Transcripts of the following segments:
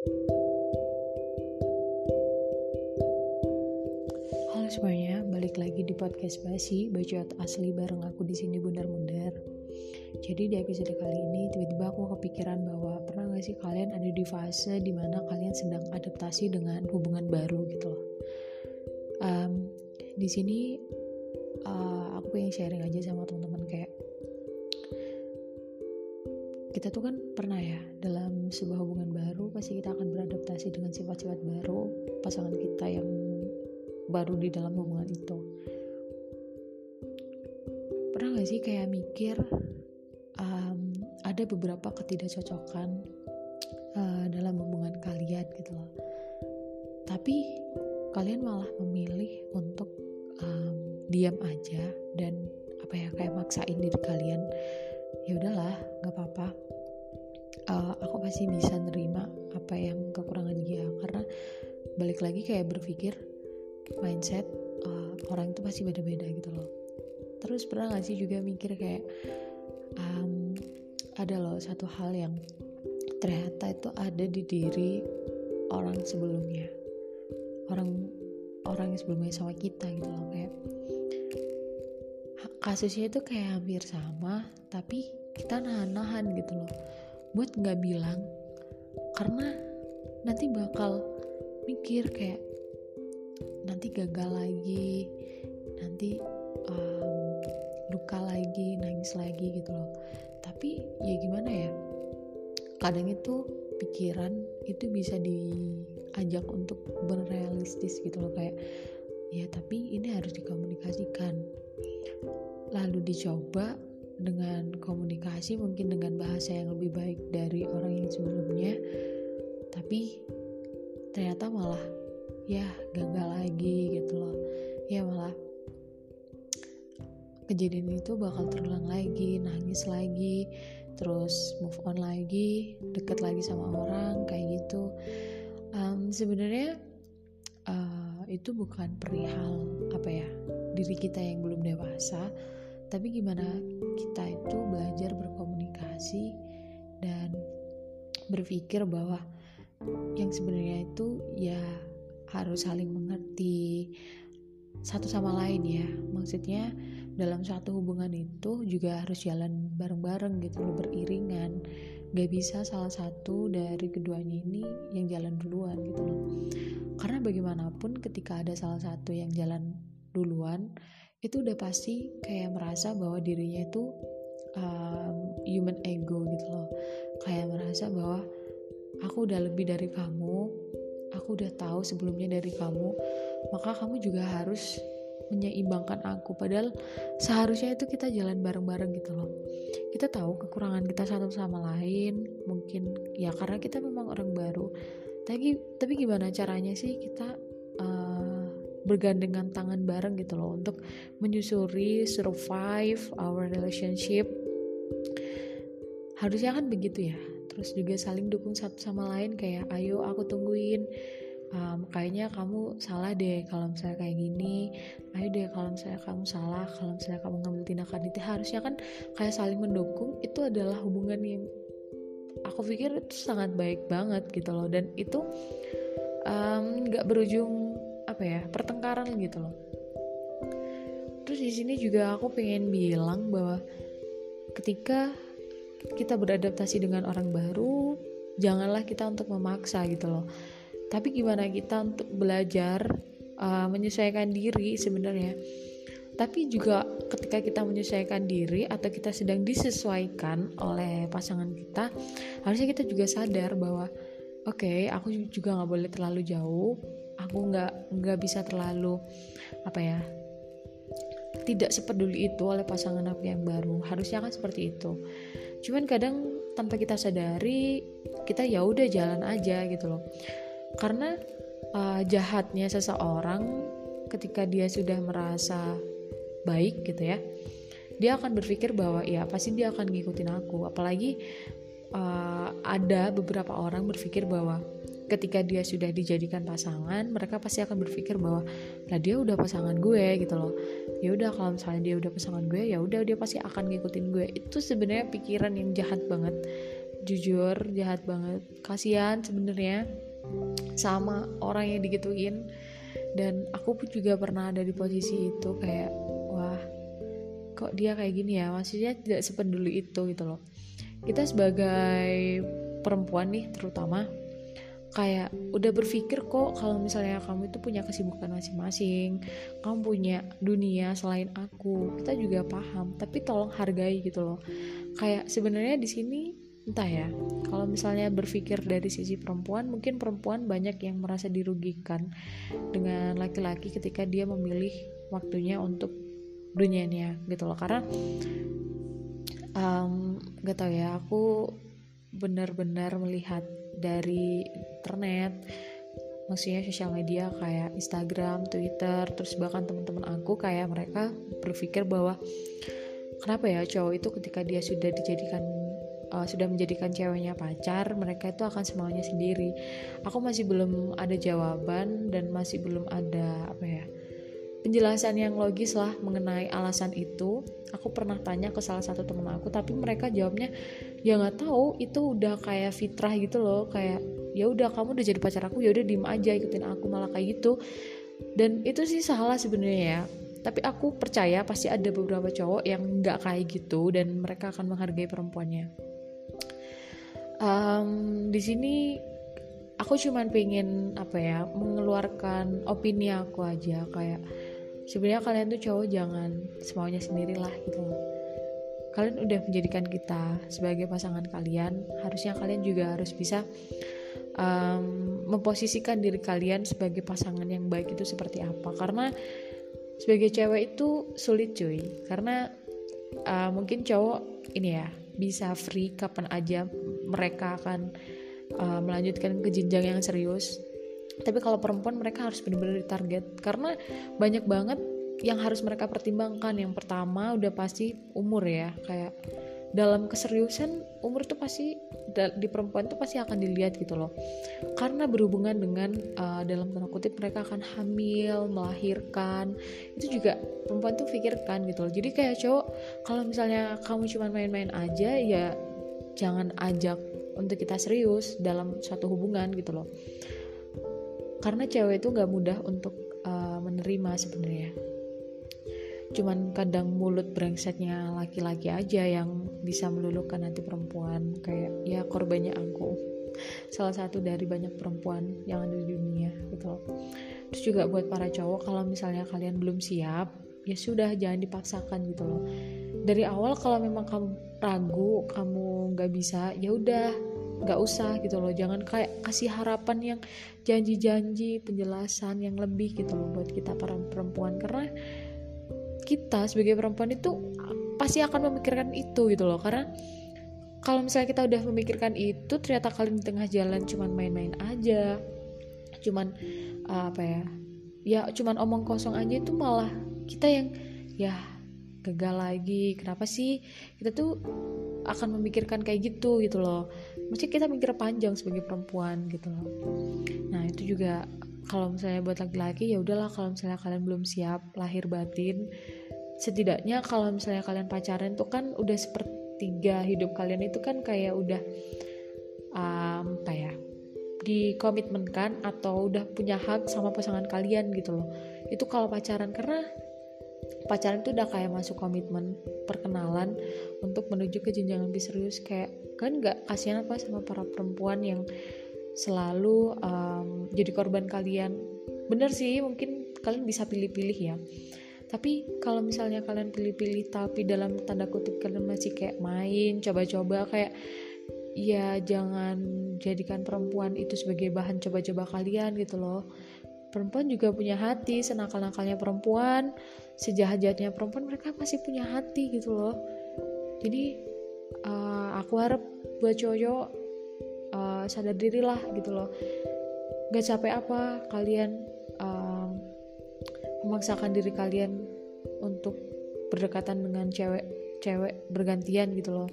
Halo semuanya, balik lagi di podcast Basi, bacot asli bareng aku di sini bundar-bundar. Jadi di episode kali ini tiba-tiba aku kepikiran bahwa pernah gak sih kalian ada di fase di mana kalian sedang adaptasi dengan hubungan baru gitu loh. Um, di sini uh, aku pengen sharing aja sama teman-teman kayak kita tuh kan pernah ya dalam sebuah hubungan baru pasti kita akan beradaptasi dengan sifat-sifat baru pasangan kita yang baru di dalam hubungan itu. Pernah gak sih kayak mikir um, ada beberapa ketidakcocokan uh, dalam hubungan kalian gitu loh. Tapi kalian malah memilih untuk um, diam aja dan apa ya kayak maksain diri kalian ya udahlah nggak apa-apa. Uh, aku pasti bisa nerima apa yang kekurangan dia. Karena balik lagi kayak berpikir mindset uh, orang itu pasti beda-beda gitu loh. Terus pernah gak sih juga mikir kayak um, ada loh satu hal yang ternyata itu ada di diri orang sebelumnya. Orang orang yang sebelumnya sama kita gitu loh kayak kasusnya itu kayak hampir sama tapi kita nahan-nahan gitu loh. Buat nggak bilang karena nanti bakal mikir kayak nanti gagal lagi nanti um, luka lagi nangis lagi gitu loh. Tapi ya gimana ya kadang itu pikiran itu bisa diajak untuk berrealistis gitu loh kayak ya tapi ini harus dikomunikasikan lalu dicoba dengan komunikasi mungkin dengan bahasa yang lebih baik dari orang yang sebelumnya. Tapi ternyata malah ya gagal lagi gitu loh. Ya malah kejadian itu bakal terulang lagi nangis lagi terus move on lagi deket lagi sama orang kayak gitu. Um, sebenarnya uh, itu bukan perihal apa ya diri kita yang belum dewasa tapi gimana kita itu belajar berkomunikasi dan berpikir bahwa yang sebenarnya itu ya harus saling mengerti satu sama lain ya. Maksudnya dalam satu hubungan itu juga harus jalan bareng-bareng gitu loh beriringan. Gak bisa salah satu dari keduanya ini yang jalan duluan gitu loh. Karena bagaimanapun ketika ada salah satu yang jalan duluan itu udah pasti kayak merasa bahwa dirinya itu um, human ego gitu loh. Kayak merasa bahwa aku udah lebih dari kamu aku udah tahu sebelumnya dari kamu maka kamu juga harus menyeimbangkan aku. Padahal seharusnya itu kita jalan bareng-bareng gitu loh. Kita tahu kekurangan kita satu sama lain mungkin ya karena kita memang orang baru. Tapi tapi gimana caranya sih kita bergandengan tangan bareng gitu loh untuk menyusuri survive our relationship. Harusnya kan begitu ya. Terus juga saling dukung satu sama lain kayak ayo aku tungguin. Um, kayaknya kamu salah deh kalau misalnya kayak gini. Ayo deh kalau misalnya kamu salah kalau misalnya kamu ngambil tindakan itu. Harusnya kan kayak saling mendukung itu adalah hubungan yang aku pikir itu sangat baik banget gitu loh. Dan itu nggak um, berujung apa ya pertengkaran gitu loh. Terus di sini juga aku pengen bilang bahwa ketika kita beradaptasi dengan orang baru janganlah kita untuk memaksa gitu loh. Tapi gimana kita untuk belajar uh, menyesuaikan diri sebenarnya. Tapi juga ketika kita menyesuaikan diri atau kita sedang disesuaikan oleh pasangan kita harusnya kita juga sadar bahwa oke okay, aku juga nggak boleh terlalu jauh aku nggak nggak bisa terlalu apa ya tidak sepeduli itu oleh pasangan aku yang baru. Harusnya kan seperti itu. Cuman kadang tanpa kita sadari kita ya udah jalan aja gitu loh. Karena uh, jahatnya seseorang ketika dia sudah merasa baik gitu ya dia akan berpikir bahwa ya pasti dia akan ngikutin aku. Apalagi uh, ada beberapa orang berpikir bahwa ketika dia sudah dijadikan pasangan mereka pasti akan berpikir bahwa lah dia udah pasangan gue gitu loh. Ya udah kalau misalnya dia udah pasangan gue ya udah dia pasti akan ngikutin gue. Itu sebenarnya pikiran yang jahat banget. Jujur jahat banget. Kasihan sebenarnya sama orang yang digituin. Dan aku pun juga pernah ada di posisi itu kayak wah kok dia kayak gini ya? Maksudnya tidak sepeduli itu gitu loh. Kita sebagai perempuan nih terutama kayak udah berpikir kok kalau misalnya kamu itu punya kesibukan masing-masing kamu punya dunia selain aku kita juga paham tapi tolong hargai gitu loh. Kayak sebenarnya di sini entah ya kalau misalnya berpikir dari sisi perempuan mungkin perempuan banyak yang merasa dirugikan dengan laki-laki ketika dia memilih waktunya untuk dunianya gitu loh. Karena um, gak tau ya aku benar-benar melihat dari internet maksudnya sosial media kayak Instagram, Twitter, terus bahkan teman-teman aku kayak mereka berpikir bahwa kenapa ya cowok itu ketika dia sudah dijadikan uh, sudah menjadikan ceweknya pacar, mereka itu akan semuanya sendiri. Aku masih belum ada jawaban dan masih belum ada apa ya penjelasan yang logis lah mengenai alasan itu. Aku pernah tanya ke salah satu temen aku, tapi mereka jawabnya ya nggak tahu. Itu udah kayak fitrah gitu loh, kayak ya udah kamu udah jadi pacar aku, ya udah diem aja ikutin aku malah kayak gitu. Dan itu sih salah sebenarnya ya tapi aku percaya pasti ada beberapa cowok yang nggak kayak gitu dan mereka akan menghargai perempuannya um, di sini aku cuman pengen apa ya mengeluarkan opini aku aja kayak sebenarnya kalian tuh cowok jangan semaunya sendirilah gitu kalian udah menjadikan kita sebagai pasangan kalian harusnya kalian juga harus bisa um, memposisikan diri kalian sebagai pasangan yang baik itu seperti apa. Karena sebagai cewek itu sulit cuy. Karena uh, mungkin cowok ini ya bisa free kapan aja mereka akan uh, melanjutkan ke jenjang yang serius tapi kalau perempuan mereka harus benar-benar ditarget. Karena banyak banget yang harus mereka pertimbangkan. Yang pertama udah pasti umur ya. Kayak dalam keseriusan umur itu pasti di perempuan itu pasti akan dilihat gitu loh. Karena berhubungan dengan uh, dalam tanda kutip mereka akan hamil melahirkan. Itu juga perempuan tuh pikirkan gitu loh. Jadi kayak cowok kalau misalnya kamu cuma main-main aja ya jangan ajak untuk kita serius dalam suatu hubungan gitu loh karena cewek itu gak mudah untuk uh, menerima sebenarnya. Cuman kadang mulut brengseknya laki-laki aja yang bisa meluluhkan hati perempuan. Kayak ya korbannya aku. Salah satu dari banyak perempuan yang ada di dunia gitu terus juga buat para cowok kalau misalnya kalian belum siap ya sudah jangan dipaksakan gitu loh. Dari awal kalau memang kamu ragu kamu nggak bisa ya udah nggak usah gitu loh. Jangan kayak kasih harapan yang janji-janji penjelasan yang lebih gitu loh buat kita para perempuan. Karena kita sebagai perempuan itu pasti akan memikirkan itu gitu loh. Karena kalau misalnya kita udah memikirkan itu ternyata kalian di tengah jalan cuman main-main aja. Cuman uh, apa ya? Ya cuman omong kosong aja itu malah kita yang ya gagal lagi. Kenapa sih kita tuh akan memikirkan kayak gitu gitu loh. Mesti kita mikir panjang sebagai perempuan gitu loh. Nah itu juga kalau misalnya buat laki-laki ya udahlah kalau misalnya kalian belum siap lahir batin setidaknya kalau misalnya kalian pacaran tuh kan udah sepertiga hidup kalian itu kan kayak udah um, apa ya dikomitmenkan atau udah punya hak sama pasangan kalian gitu loh. Itu kalau pacaran karena pacaran itu udah kayak masuk komitmen perkenalan untuk menuju ke jenjang lebih serius. Kayak kan nggak kasihan apa sama para perempuan yang selalu um, jadi korban kalian. Bener sih mungkin kalian bisa pilih-pilih ya. Tapi kalau misalnya kalian pilih-pilih tapi dalam tanda kutip kalian masih kayak main coba-coba kayak ya jangan jadikan perempuan itu sebagai bahan coba-coba kalian gitu loh perempuan juga punya hati senakal-nakalnya perempuan sejahat-jahatnya perempuan mereka pasti punya hati gitu loh. Jadi uh, aku harap buat cowok uh, sadar diri lah gitu loh. Gak capek apa kalian memaksakan diri kalian untuk berdekatan dengan cewek-cewek bergantian gitu loh.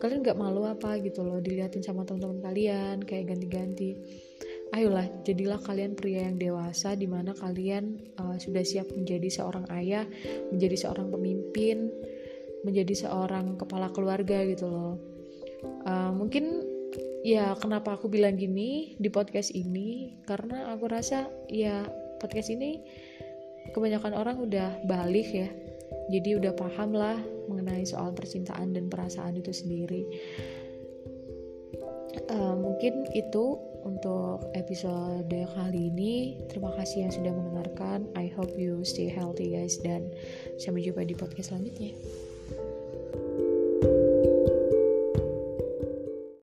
Kalian nggak malu apa gitu loh dilihatin sama teman-teman kalian kayak ganti-ganti ayolah jadilah kalian pria yang dewasa di mana kalian uh, sudah siap menjadi seorang ayah menjadi seorang pemimpin menjadi seorang kepala keluarga gitu loh. Uh, mungkin ya kenapa aku bilang gini di podcast ini? Karena aku rasa ya podcast ini kebanyakan orang udah balik ya. Jadi udah paham lah mengenai soal percintaan dan perasaan itu sendiri. Uh, mungkin itu untuk episode kali ini terima kasih yang sudah mendengarkan. I hope you stay healthy guys dan sampai jumpa di podcast selanjutnya